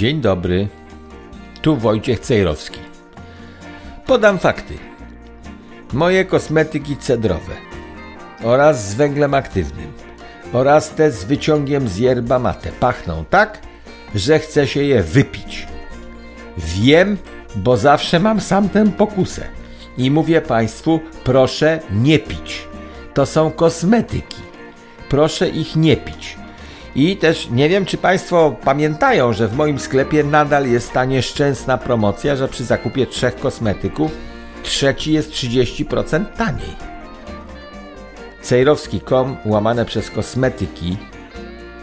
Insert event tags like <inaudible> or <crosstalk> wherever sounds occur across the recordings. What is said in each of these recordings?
Dzień dobry, tu Wojciech Cejrowski. Podam fakty. Moje kosmetyki cedrowe oraz z węglem aktywnym oraz te z wyciągiem z yerba mate pachną tak, że chce się je wypić. Wiem, bo zawsze mam sam tę pokusę. I mówię Państwu, proszę nie pić. To są kosmetyki. Proszę ich nie pić. I też nie wiem, czy Państwo pamiętają, że w moim sklepie nadal jest ta nieszczęsna promocja, że przy zakupie trzech kosmetyków trzeci jest 30% taniej. Cejrowski.com łamane przez kosmetyki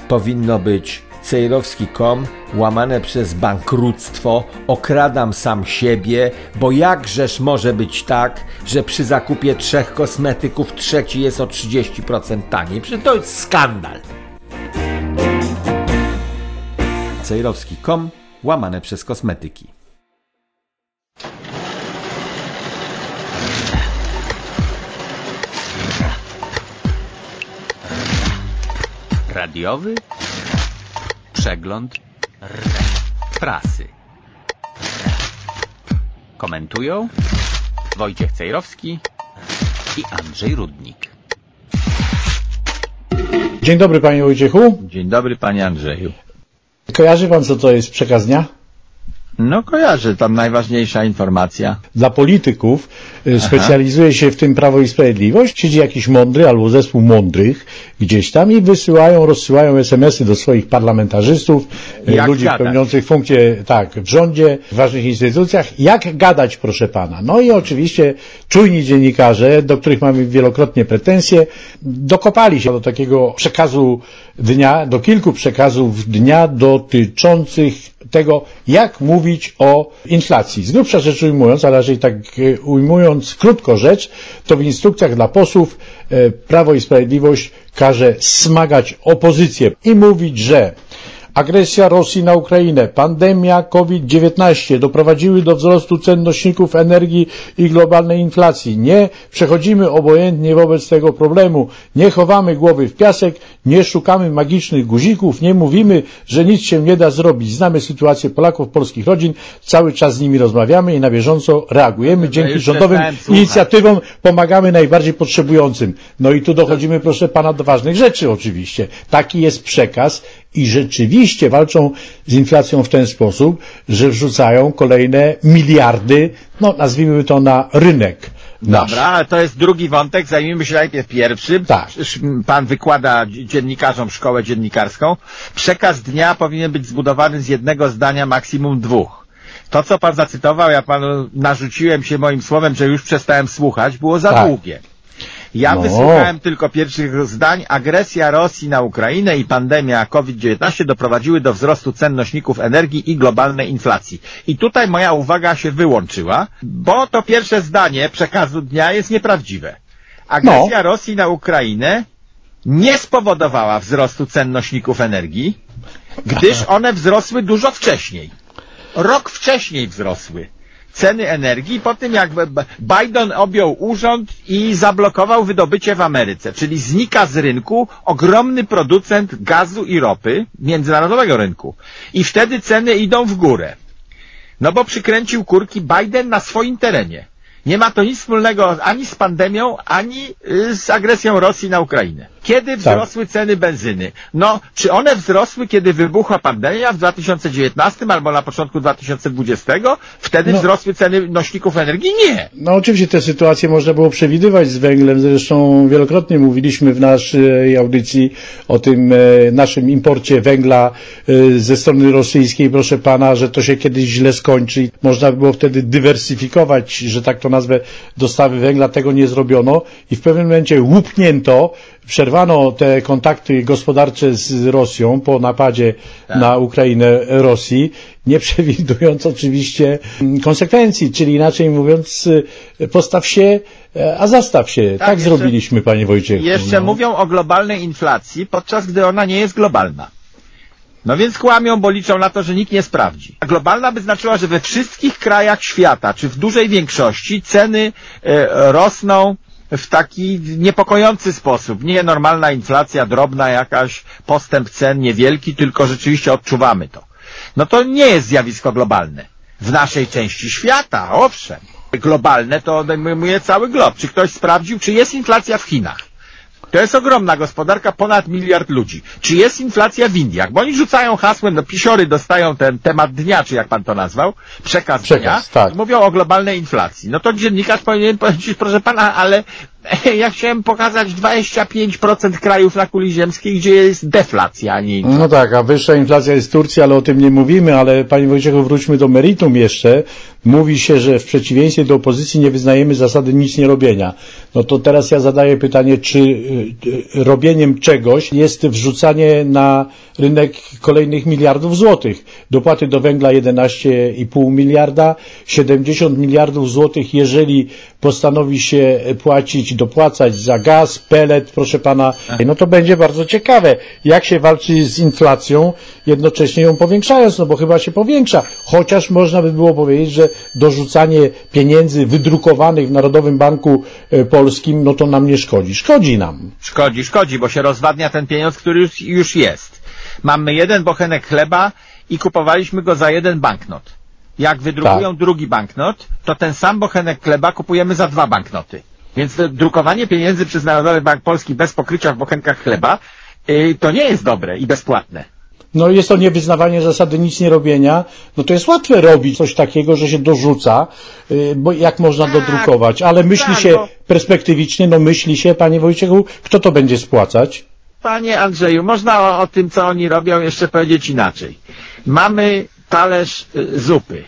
powinno być cejrowski.com łamane przez bankructwo, okradam sam siebie, bo jakżeż może być tak, że przy zakupie trzech kosmetyków trzeci jest o 30% taniej? Przecież to jest skandal. cejrowski.com łamane przez kosmetyki. Radiowy przegląd prasy. Komentują Wojciech Cejrowski i Andrzej Rudnik. Dzień dobry panie Wojciechu. Dzień dobry panie Andrzeju. Kojarzy pan co to jest przekaz dnia? No kojarzę, tam najważniejsza informacja. Dla polityków y, specjalizuje się w tym Prawo i Sprawiedliwość. Siedzi jakiś mądry albo zespół mądrych gdzieś tam i wysyłają, rozsyłają SMS-y do swoich parlamentarzystów, y, Jak ludzi gadać? pełniących funkcje tak, w rządzie, w ważnych instytucjach. Jak gadać, proszę pana? No i oczywiście czujni dziennikarze, do których mamy wielokrotnie pretensje, dokopali się do takiego przekazu dnia, do kilku przekazów dnia dotyczących tego, jak mówić o inflacji. Z grubsza rzecz ujmując, ale raczej tak e, ujmując krótko rzecz, to w instrukcjach dla posłów e, Prawo i Sprawiedliwość każe smagać opozycję i mówić, że Agresja Rosji na Ukrainę, pandemia COVID-19 doprowadziły do wzrostu cen nośników energii i globalnej inflacji. Nie przechodzimy obojętnie wobec tego problemu, nie chowamy głowy w piasek, nie szukamy magicznych guzików, nie mówimy, że nic się nie da zrobić. Znamy sytuację Polaków, polskich rodzin, cały czas z nimi rozmawiamy i na bieżąco reagujemy. Dzięki rządowym inicjatywom pomagamy najbardziej potrzebującym. No i tu dochodzimy, proszę pana, do ważnych rzeczy oczywiście. Taki jest przekaz i rzeczywiście walczą z inflacją w ten sposób, że wrzucają kolejne miliardy, no nazwijmy to na rynek nasz. Dobra, ale to jest drugi wątek, zajmijmy się najpierw pierwszym. Tak. Pan wykłada dziennikarzom szkołę dziennikarską. Przekaz dnia powinien być zbudowany z jednego zdania, maksimum dwóch. To, co pan zacytował, ja panu narzuciłem się moim słowem, że już przestałem słuchać, było za Tak. długie. Ja No. wysłuchałem tylko pierwszych zdań. Agresja Rosji na Ukrainę i pandemia COVID-19 doprowadziły do wzrostu cen nośników energii i globalnej inflacji. I tutaj moja uwaga się wyłączyła, bo to pierwsze zdanie przekazu dnia jest nieprawdziwe. Agresja Rosji na Ukrainę nie spowodowała wzrostu cen nośników energii, gdyż one wzrosły dużo wcześniej. Rok wcześniej wzrosły ceny energii po tym, jak Biden objął urząd i zablokował wydobycie w Ameryce, czyli znika z rynku ogromny producent gazu i ropy, międzynarodowego rynku. I wtedy ceny idą w górę. No bo przykręcił kurki Biden na swoim terenie. Nie ma to nic wspólnego ani z pandemią, ani y, z agresją Rosji na Ukrainę. Kiedy wzrosły ceny benzyny? No, czy one wzrosły, kiedy wybuchła pandemia w 2019 albo na początku 2020? Wtedy No. wzrosły ceny nośników energii? Nie. No oczywiście te sytuacje można było przewidywać z węglem, zresztą wielokrotnie mówiliśmy w naszej audycji o tym e, naszym imporcie węgla e, ze strony rosyjskiej, proszę pana, że to się kiedyś źle skończy można by było wtedy dywersyfikować, że tak to nazwę, dostawy węgla, tego nie zrobiono i w pewnym momencie łupnięto, przerwano te kontakty gospodarcze z Rosją po napadzie na Ukrainę Rosji, nie <laughs> przewidując oczywiście mm, konsekwencji, czyli inaczej mówiąc, y, postaw się, e, a zastaw się. Tak, jeszcze- zrobiliśmy, panie Wojciechu. Jeszcze no. mówią o globalnej inflacji, podczas gdy ona nie jest globalna. No więc kłamią, bo liczą na to, że nikt nie sprawdzi. A globalna by znaczyła, że we wszystkich krajach świata, czy w dużej większości, ceny e, rosną w taki niepokojący sposób. Nie normalna inflacja, drobna jakaś, postęp cen niewielki, tylko rzeczywiście odczuwamy to. no to nie jest zjawisko globalne. W naszej części świata, owszem. Globalne to odejmuje cały glob. Czy ktoś sprawdził, czy jest inflacja w Chinach? To jest ogromna gospodarka, ponad miliard ludzi. Czy jest inflacja w Indiach? Bo oni rzucają hasłem, no pisiory dostają ten temat dnia, czy jak pan to nazwał, przekaz, Przekaz, dnia, tak. mówią o globalnej inflacji. No to dziennikarz powinien powiedzieć, proszę pana, ale <laughs> ja chciałem pokazać 25% krajów na kuli ziemskiej, gdzie jest deflacja, a nie inflacja. No tak, a wyższa inflacja jest w Turcji, ale o tym nie mówimy, ale Panie Wojciechu, wróćmy do meritum jeszcze. Mówi się, że w przeciwieństwie do opozycji nie wyznajemy zasady nic nie robienia. No to teraz ja zadaję pytanie, czy y, robieniem czegoś jest wrzucanie na rynek kolejnych miliardów złotych. Dopłaty do węgla 11,5 miliarda, 70 miliardów złotych, jeżeli postanowi się płacić, dopłacać za gaz, pelet, proszę pana, no to będzie bardzo ciekawe, jak się walczy z inflacją, jednocześnie ją powiększając, no bo chyba się powiększa, chociaż można by było powiedzieć, że dorzucanie pieniędzy wydrukowanych w Narodowym Banku e, Polskim, no to nam nie szkodzi. Szkodzi nam. Szkodzi, szkodzi, bo się rozwadnia ten pieniądz, który już, już jest. Mamy jeden bochenek chleba i kupowaliśmy go za jeden banknot. Jak wydrukują drugi banknot, to ten sam bochenek chleba kupujemy za dwa banknoty. Więc drukowanie pieniędzy przez Narodowy Bank Polski bez pokrycia w bochenkach chleba yy, to nie jest dobre i bezpłatne. No jest to niewyznawanie zasady nic nie robienia, no to jest łatwe robić coś takiego, że się dorzuca, y, bo jak można Tak, dodrukować, ale myśli tak, się bo- perspektywicznie, no myśli się, panie Wojciechu, kto to będzie spłacać? Panie Andrzeju, można o, o tym, co oni robią, jeszcze powiedzieć inaczej. Mamy talerz y, zupy.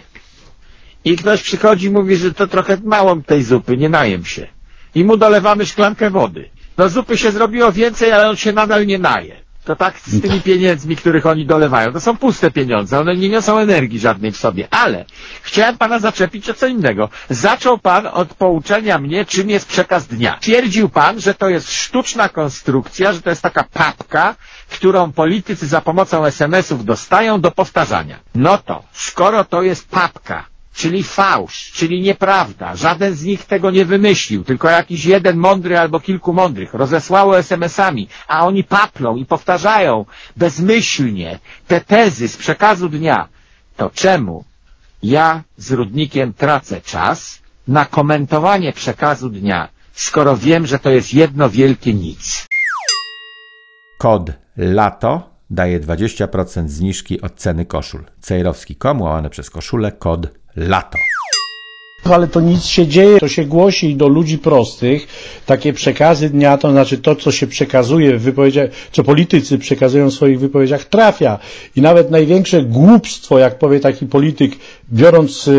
I ktoś przychodzi i mówi, że to trochę mało tej zupy, nie najem się. I mu dolewamy szklankę wody. No zupy się zrobiło więcej, ale on się nadal nie naje. To tak z tymi pieniędzmi, których oni dolewają. To są puste pieniądze, one nie niosą energii żadnej w sobie. Ale chciałem pana zaczepić o co innego. Zaczął pan od pouczenia mnie, czym jest przekaz dnia. Twierdził pan, że to jest sztuczna konstrukcja, że to jest taka papka, którą politycy za pomocą SMS-ów dostają do powtarzania. No to, skoro to jest papka, czyli fałsz, czyli nieprawda. Żaden z nich tego nie wymyślił, tylko jakiś jeden mądry albo kilku mądrych rozesłało SMS-ami, a oni paplą i powtarzają bezmyślnie te tezy z przekazu dnia. To czemu ja z Rudnikiem tracę czas na komentowanie przekazu dnia, skoro wiem, że to jest jedno wielkie nic? Kod LATO daje 20% zniżki od ceny koszul. Cejrowski.com łamane przez koszulę kod LATO. Ale to nic się dzieje, to się głosi do ludzi prostych, takie przekazy dnia, to znaczy to, co się przekazuje w wypowiedziach, co politycy przekazują w swoich wypowiedziach, trafia. I nawet największe głupstwo, jak powie taki polityk, biorąc e,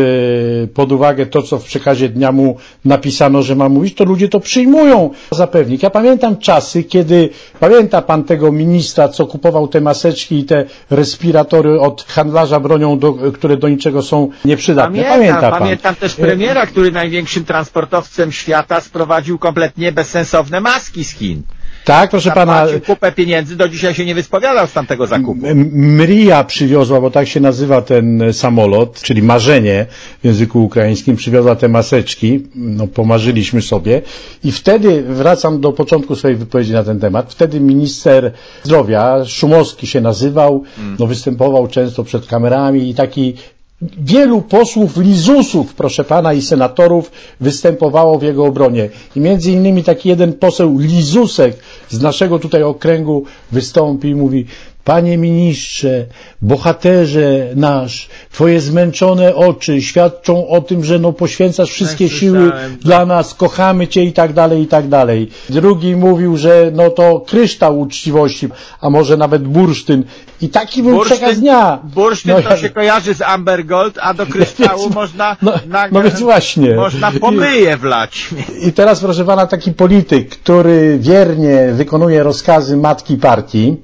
pod uwagę to, co w przekazie dnia mu napisano, że ma mówić, to ludzie to przyjmują za pewnik. Ja pamiętam czasy, kiedy, pamięta pan tego ministra, co kupował te maseczki i te respiratory od handlarza bronią, do, które do niczego są nieprzydatne. Pamiętam, Pamięta pan. pamiętam też premiera, który największym transportowcem świata sprowadził kompletnie bezsensowne maski z Chin. Tak, proszę pana, kupę pieniędzy, do dzisiaj się nie wyspowiadał z tamtego zakupu. Mria przywiozła, bo tak się nazywa ten e, samolot, czyli marzenie w języku ukraińskim, przywiozła te maseczki, no pomarzyliśmy sobie i wtedy, wracam do początku swojej wypowiedzi na ten temat, wtedy minister zdrowia, Szumowski się nazywał, no występował często przed kamerami i taki Wielu posłów Lizusów, proszę pana, i senatorów występowało w jego obronie. I między innymi taki jeden poseł Lizusek z naszego tutaj okręgu wystąpił i mówi Panie ministrze, bohaterze nasz, twoje zmęczone oczy świadczą o tym, że no poświęcasz wszystkie Tak, siły słyszałem. dla nas, kochamy cię i tak dalej, i tak dalej. Drugi mówił, że no to kryształ uczciwości, a może nawet bursztyn. I taki był przekaz dnia. bursztyn No to ja- się kojarzy z Amber Gold, a do kryształu Więc- <laughs> można no- na, no więc właśnie. można pomyje wlać. I teraz, proszę pana, taki polityk, który wiernie wykonuje rozkazy matki partii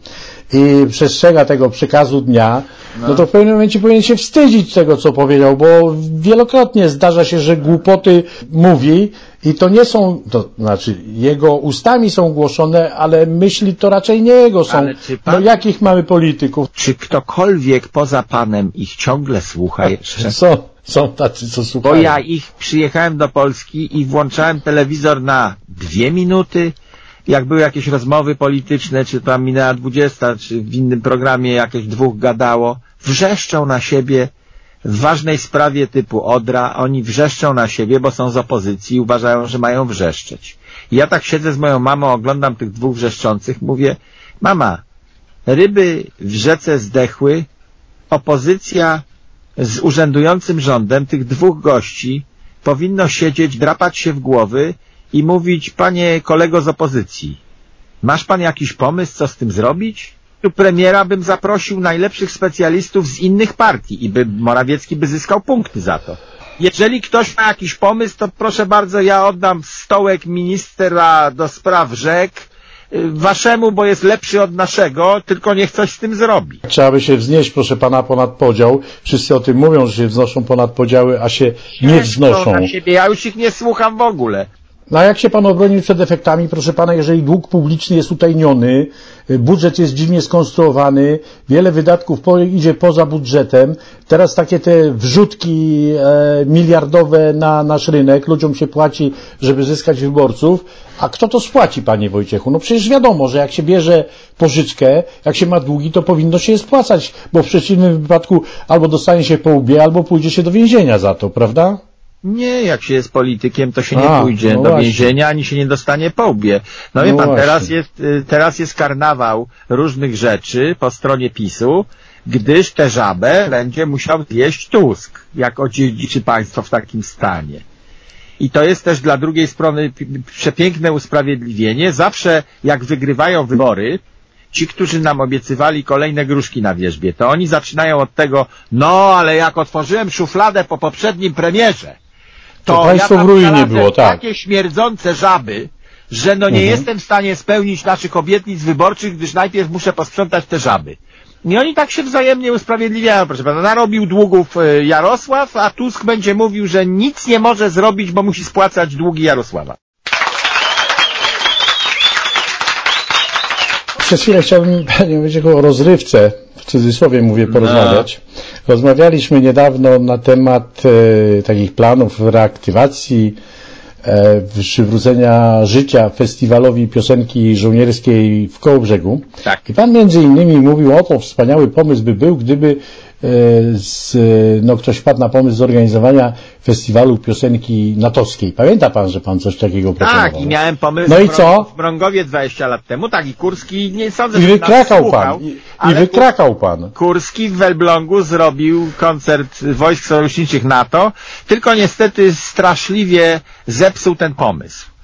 i przestrzega tego przekazu dnia, no. to w pewnym momencie powinien się wstydzić tego, co powiedział, bo wielokrotnie zdarza się, że głupoty mówi i to nie są, to znaczy jego ustami są głoszone, ale myśli to raczej nie jego są. Ale czy pan- No jakich mamy polityków? Czy ktokolwiek poza panem ich ciągle słucha jeszcze? Są, są tacy, co Bo słuchają. ja ich przyjechałem do Polski i włączałem telewizor na dwie minuty, jak były jakieś rozmowy polityczne, czy tam minęła 20, czy w innym programie jakieś dwóch gadało, wrzeszczą na siebie w ważnej sprawie typu Odra, oni wrzeszczą na siebie, bo są z opozycji i uważają, że mają wrzeszczeć. I ja tak siedzę z moją mamą, oglądam tych dwóch wrzeszczących, mówię, mama, ryby w rzece zdechły, opozycja z urzędującym rządem, tych dwóch gości, powinno siedzieć, drapać się w głowy i mówić, panie kolego z opozycji, masz pan jakiś pomysł, co z tym zrobić? Tu premiera bym zaprosił najlepszych specjalistów z innych partii i by Morawiecki by zyskał punkty za to. Jeżeli ktoś ma jakiś pomysł, to proszę bardzo, ja oddam stołek ministra do spraw rzek y, waszemu, bo jest lepszy od naszego, tylko niech coś z tym zrobi. Trzeba by się wznieść, proszę pana, ponad podział. Wszyscy o tym mówią, że się wznoszą ponad podziały, a się nie wznoszą. Na siebie. Ja już ich nie słucham w ogóle. No a jak się pan obronił przed efektami, proszę pana, jeżeli dług publiczny jest utajniony, y, budżet jest dziwnie skonstruowany, wiele wydatków po, idzie poza budżetem, teraz takie te wrzutki e, miliardowe na nasz rynek, ludziom się płaci, żeby zyskać wyborców, a kto to spłaci, panie Wojciechu? No przecież wiadomo, że jak się bierze pożyczkę, jak się ma długi, to powinno się je spłacać, bo w przeciwnym wypadku albo dostanie się po łbie, albo pójdzie się do więzienia za to, prawda? Nie, jak się jest politykiem, to się nie A, pójdzie no do właśnie. więzienia, ani się nie dostanie po łbie. No, wie No pan, właśnie. teraz jest, y, teraz jest karnawał różnych rzeczy po stronie PiSu, gdyż tę żabę będzie musiał zjeść Tusk, jak odziedziczy państwo w takim stanie. I to jest też dla drugiej strony przepiękne usprawiedliwienie. Zawsze jak wygrywają wybory, ci, którzy nam obiecywali kolejne gruszki na wierzbie, to oni zaczynają od tego, no ale jak otworzyłem szufladę po poprzednim premierze, to, państwo ja w ruinie było, tak. takie śmierdzące żaby, że no nie Mhm. jestem w stanie spełnić naszych obietnic wyborczych, gdyż najpierw muszę posprzątać te żaby. I oni tak się wzajemnie usprawiedliwiają, proszę pana. Narobił długów e, Jarosław, a Tusk będzie mówił, że nic nie może zrobić, bo musi spłacać długi Jarosława. Przez chwilę chciałbym, Wojciechu, o rozrywce, w cudzysłowie mówię, porozmawiać. Rozmawialiśmy niedawno na temat e, takich planów reaktywacji, e, przywrócenia życia festiwalowi piosenki żołnierskiej w Kołobrzegu. Tak. I pan między innymi mówił o to, wspaniały pomysł by był, gdyby z, no, ktoś wpadł na pomysł zorganizowania festiwalu piosenki natowskiej. Pamięta pan, że pan coś takiego proponował? Tak, i miałem pomysł No i co? w Mrągowie 20 lat temu, tak, i Kurski, nie sądzę, I że wykrakał słuchał, pan. I, i wykrakał pan. Kurski w Elblągu zrobił koncert wojsk sojuszniczych NATO, tylko niestety straszliwie zepsuł ten pomysł.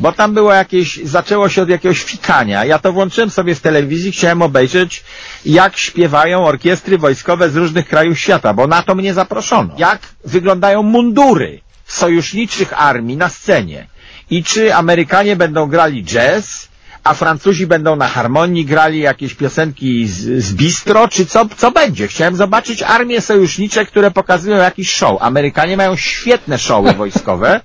Bo tam było jakieś, zaczęło się od jakiegoś fikania. Ja to włączyłem sobie w telewizji, chciałem obejrzeć, jak śpiewają orkiestry wojskowe z różnych krajów świata, bo na to mnie zaproszono. Jak wyglądają mundury sojuszniczych armii na scenie. I czy Amerykanie będą grali jazz, a Francuzi będą na harmonii grali jakieś piosenki z, z bistro, czy co, co będzie? Chciałem zobaczyć armie sojusznicze, które pokazują jakiś show. Amerykanie mają świetne showy <laughs> wojskowe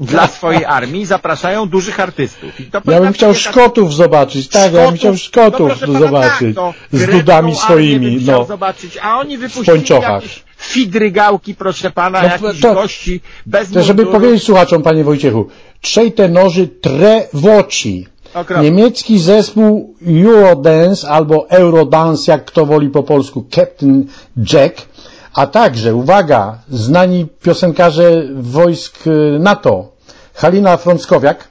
dla swojej armii, zapraszają dużych artystów. Ja bym chciał jakaś- Szkotów zobaczyć, tak, ja bym chciał Szkotów no proszę pana, zobaczyć. Tak, no, z dudami swoimi, no. zobaczyć, a oni wypuścili jakieś fidrygałki, proszę pana, No, jakichś to- gości bez To żeby powiedzieć słuchaczom, panie Wojciechu, trzej tenorzy tre voci. Okropnie. Niemiecki zespół Eurodance albo Eurodance, jak kto woli po polsku, Captain Jack, a także, uwaga, znani piosenkarze wojsk y, NATO, Halina Frąckowiak,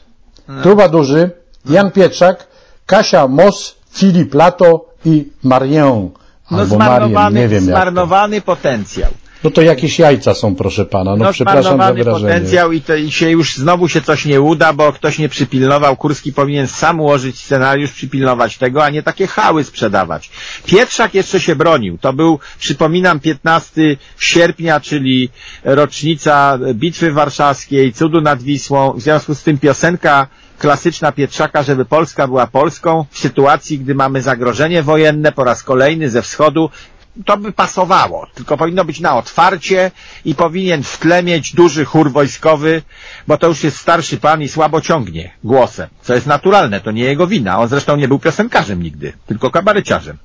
Hmm. Truba Duży, Jan Pietrzak, Kasia Mos, Filip Lato i Marię. No Albo Marię, zmarnowany, nie wiem zmarnowany potencjał. No to jakieś jajca są, proszę pana. No, No, przepraszam za wyrażenie. potencjał i, to, i się już znowu się coś nie uda, bo ktoś nie przypilnował. Kurski powinien sam ułożyć scenariusz, przypilnować tego, a nie takie hały sprzedawać. Pietrzak jeszcze się bronił. To był, przypominam, 15 sierpnia, czyli rocznica Bitwy Warszawskiej, Cudu nad Wisłą. W związku z tym piosenka klasyczna Pietrzaka, żeby Polska była Polską w sytuacji, gdy mamy zagrożenie wojenne po raz kolejny ze wschodu, to by pasowało, tylko powinno być na otwarcie i powinien w tle mieć duży chór wojskowy, bo to już jest starszy pan i słabo ciągnie głosem, co jest naturalne, to nie jego wina. On zresztą nie był piosenkarzem nigdy, tylko kabareciarzem.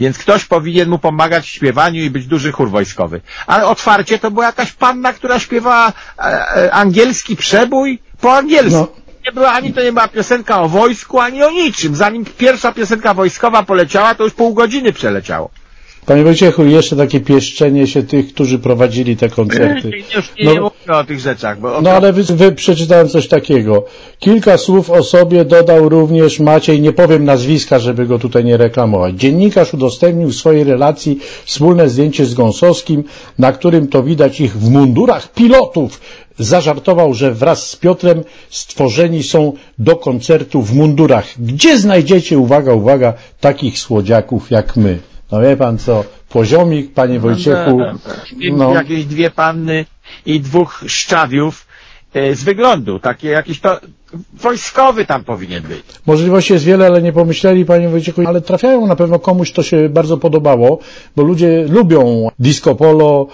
Więc ktoś powinien mu pomagać w śpiewaniu i być duży chór wojskowy. Ale otwarcie to była jakaś panna, która śpiewała e, e, angielski przebój po angielsku. No, nie była, ani to nie była piosenka o wojsku, ani o niczym. Zanim pierwsza piosenka wojskowa poleciała, to już pół godziny przeleciało. Panie Wojciechu, jeszcze takie pieszczenie się tych, którzy prowadzili te koncerty. Już nie, No- mówię o tych rzeczach, bo No ale wy, wy przeczytałem coś takiego. Kilka słów o sobie dodał również Maciej, nie powiem nazwiska, żeby go tutaj nie reklamować. Dziennikarz udostępnił w swojej relacji wspólne zdjęcie z Gąsowskim, na którym to widać ich w mundurach pilotów. Zażartował, że wraz z Piotrem stworzeni są do koncertu w mundurach. Gdzie znajdziecie, uwaga, uwaga, takich słodziaków jak my? No wie pan co, poziomik, panie Wojciechu, no. Jakieś dwie panny i dwóch szczawiów e, z wyglądu. Takie jakiś to wojskowy tam powinien być. Możliwości jest wiele, ale nie pomyśleli, panie Wojciechu, ale trafiają na pewno komuś, to się bardzo podobało, bo ludzie lubią disco polo,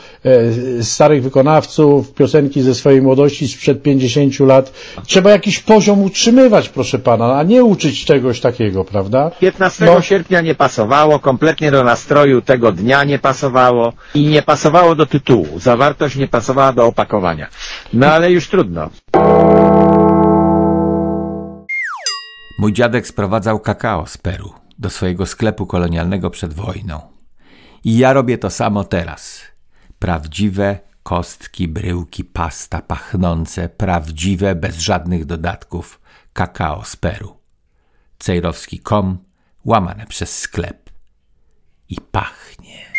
e, starych wykonawców, piosenki ze swojej młodości sprzed 50 lat. Trzeba jakiś poziom utrzymywać, proszę pana, a nie uczyć czegoś takiego, prawda? 15 No. sierpnia nie pasowało, kompletnie do nastroju tego dnia nie pasowało i nie pasowało do tytułu. Zawartość nie pasowała do opakowania. No ale już trudno. Mój dziadek sprowadzał kakao z Peru do swojego sklepu kolonialnego przed wojną. I ja robię to samo teraz. Prawdziwe kostki, bryłki, pasta pachnące, prawdziwe, bez żadnych dodatków, kakao z Peru. Cejrowski.com, łamane przez sklep. I pachnie.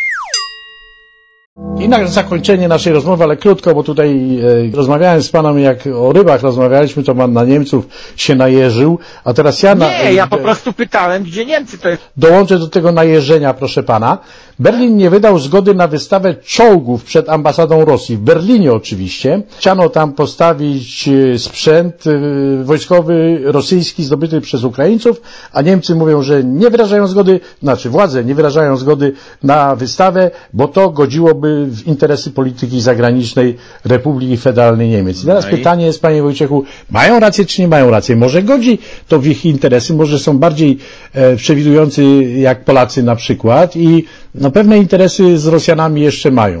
I na zakończenie naszej rozmowy, ale krótko, bo tutaj e, rozmawiałem z panem, jak o rybach rozmawialiśmy, to pan na Niemców się najeżył, a teraz ja na, Nie, ja po prostu pytałem, gdzie Niemcy to jest. Dołączę do tego najeżdżenia, proszę pana. Berlin nie wydał zgody na wystawę czołgów przed ambasadą Rosji. W Berlinie oczywiście. Chciano tam postawić e, sprzęt e, wojskowy rosyjski zdobyty przez Ukraińców, a Niemcy mówią, że nie wyrażają zgody, znaczy władze nie wyrażają zgody na wystawę, bo to godziłoby w interesy polityki zagranicznej Republiki Federalnej Niemiec. I teraz No i? pytanie jest, panie Wojciechu, mają rację czy nie mają rację? Może godzi to w ich interesy, może są bardziej e, przewidujący jak Polacy na przykład i no, pewne interesy z Rosjanami jeszcze mają.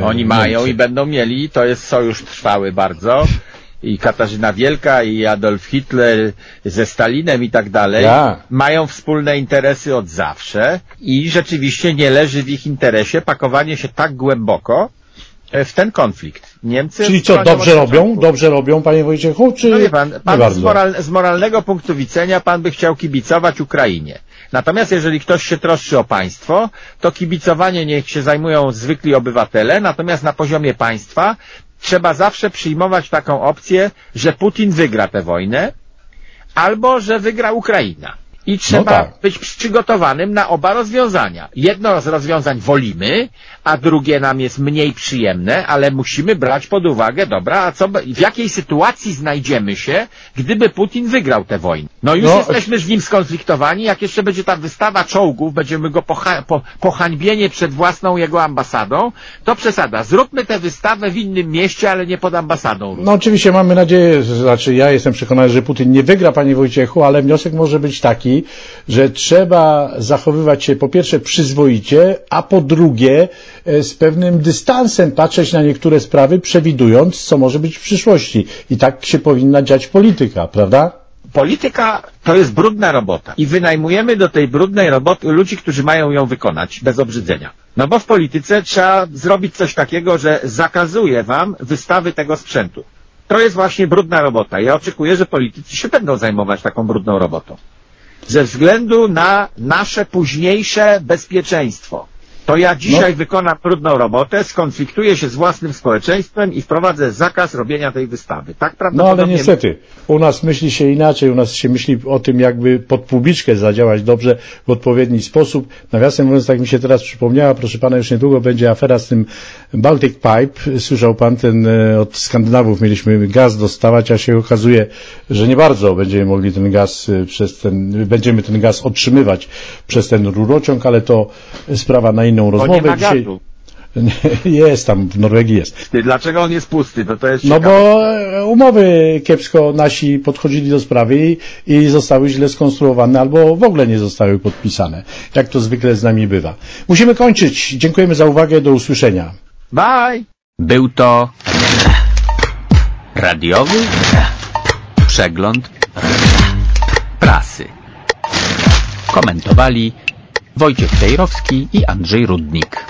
e, Oni mają Niemcy. i będą mieli, to jest sojusz trwały bardzo. I Katarzyna Wielka, i Adolf Hitler ze Stalinem i tak dalej, Ja. mają wspólne interesy od zawsze i rzeczywiście nie leży w ich interesie pakowanie się tak głęboko e, w ten konflikt. Niemcy... Czyli co, dobrze robią? Dobrze robią, panie Wojciechu, czy No wie pan, pan z, moral, z moralnego punktu widzenia pan by chciał kibicować Ukrainie. Natomiast jeżeli ktoś się troszczy o państwo, to kibicowanie niech się zajmują zwykli obywatele, natomiast na poziomie państwa trzeba zawsze przyjmować taką opcję, że Putin wygra tę wojnę, albo że wygra Ukraina. I trzeba tak. być przygotowanym na oba rozwiązania. Jedno z rozwiązań wolimy, a drugie nam jest mniej przyjemne, ale musimy brać pod uwagę, dobra, a co, w jakiej sytuacji znajdziemy się, gdyby Putin wygrał tę wojnę? No już No, jesteśmy z nim skonfliktowani, jak jeszcze będzie ta wystawa czołgów, będziemy go pocha po pohańbienie przed własną jego ambasadą, to przesada. Zróbmy tę wystawę w innym mieście, ale nie pod ambasadą. No oczywiście mamy nadzieję, znaczy ja jestem przekonany, że Putin nie wygra, panie Wojciechu, ale wniosek może być taki, że trzeba zachowywać się po pierwsze przyzwoicie, a po drugie e, z pewnym dystansem patrzeć na niektóre sprawy, przewidując, co może być w przyszłości. I tak się powinna dziać polityka, prawda? Polityka to jest brudna robota i wynajmujemy do tej brudnej roboty ludzi, którzy mają ją wykonać bez obrzydzenia. No bo w polityce trzeba zrobić coś takiego, że zakazuje wam wystawy tego sprzętu. To jest właśnie brudna robota. Ja oczekuję, że politycy się będą zajmować taką brudną robotą. Ze względu na nasze późniejsze bezpieczeństwo. To ja dzisiaj wykonam brudną robotę, skonfliktuję się z własnym społeczeństwem i wprowadzę zakaz robienia tej wystawy. Tak No prawdopodobnie ale niestety, u nas myśli się inaczej, u nas się myśli o tym, jakby pod publiczkę zadziałać dobrze, w odpowiedni sposób. Nawiasem mówiąc, tak mi się teraz przypomniała, proszę pana, już niedługo będzie afera z tym Baltic Pipe. Słyszał pan ten, e, od Skandynawów mieliśmy gaz dostawać, a się okazuje, że nie bardzo będziemy mogli ten gaz e, przez ten, będziemy ten gaz otrzymywać przez ten rurociąg, ale to sprawa na inną Bo nie rozmowę. ma gazu. <laughs> Jest tam, w Norwegii jest. Ty, Dlaczego on jest pusty? To to jest No ciekawe. bo e, umowy kiepsko nasi podchodzili do sprawy i, i zostały źle skonstruowane albo w ogóle nie zostały podpisane. Jak to zwykle z nami bywa. Musimy kończyć. Dziękujemy za uwagę. Do usłyszenia. Bye! Był to radiowy Przegląd prasy. Komentowali Wojciech Tejrowski i Andrzej Rudnik.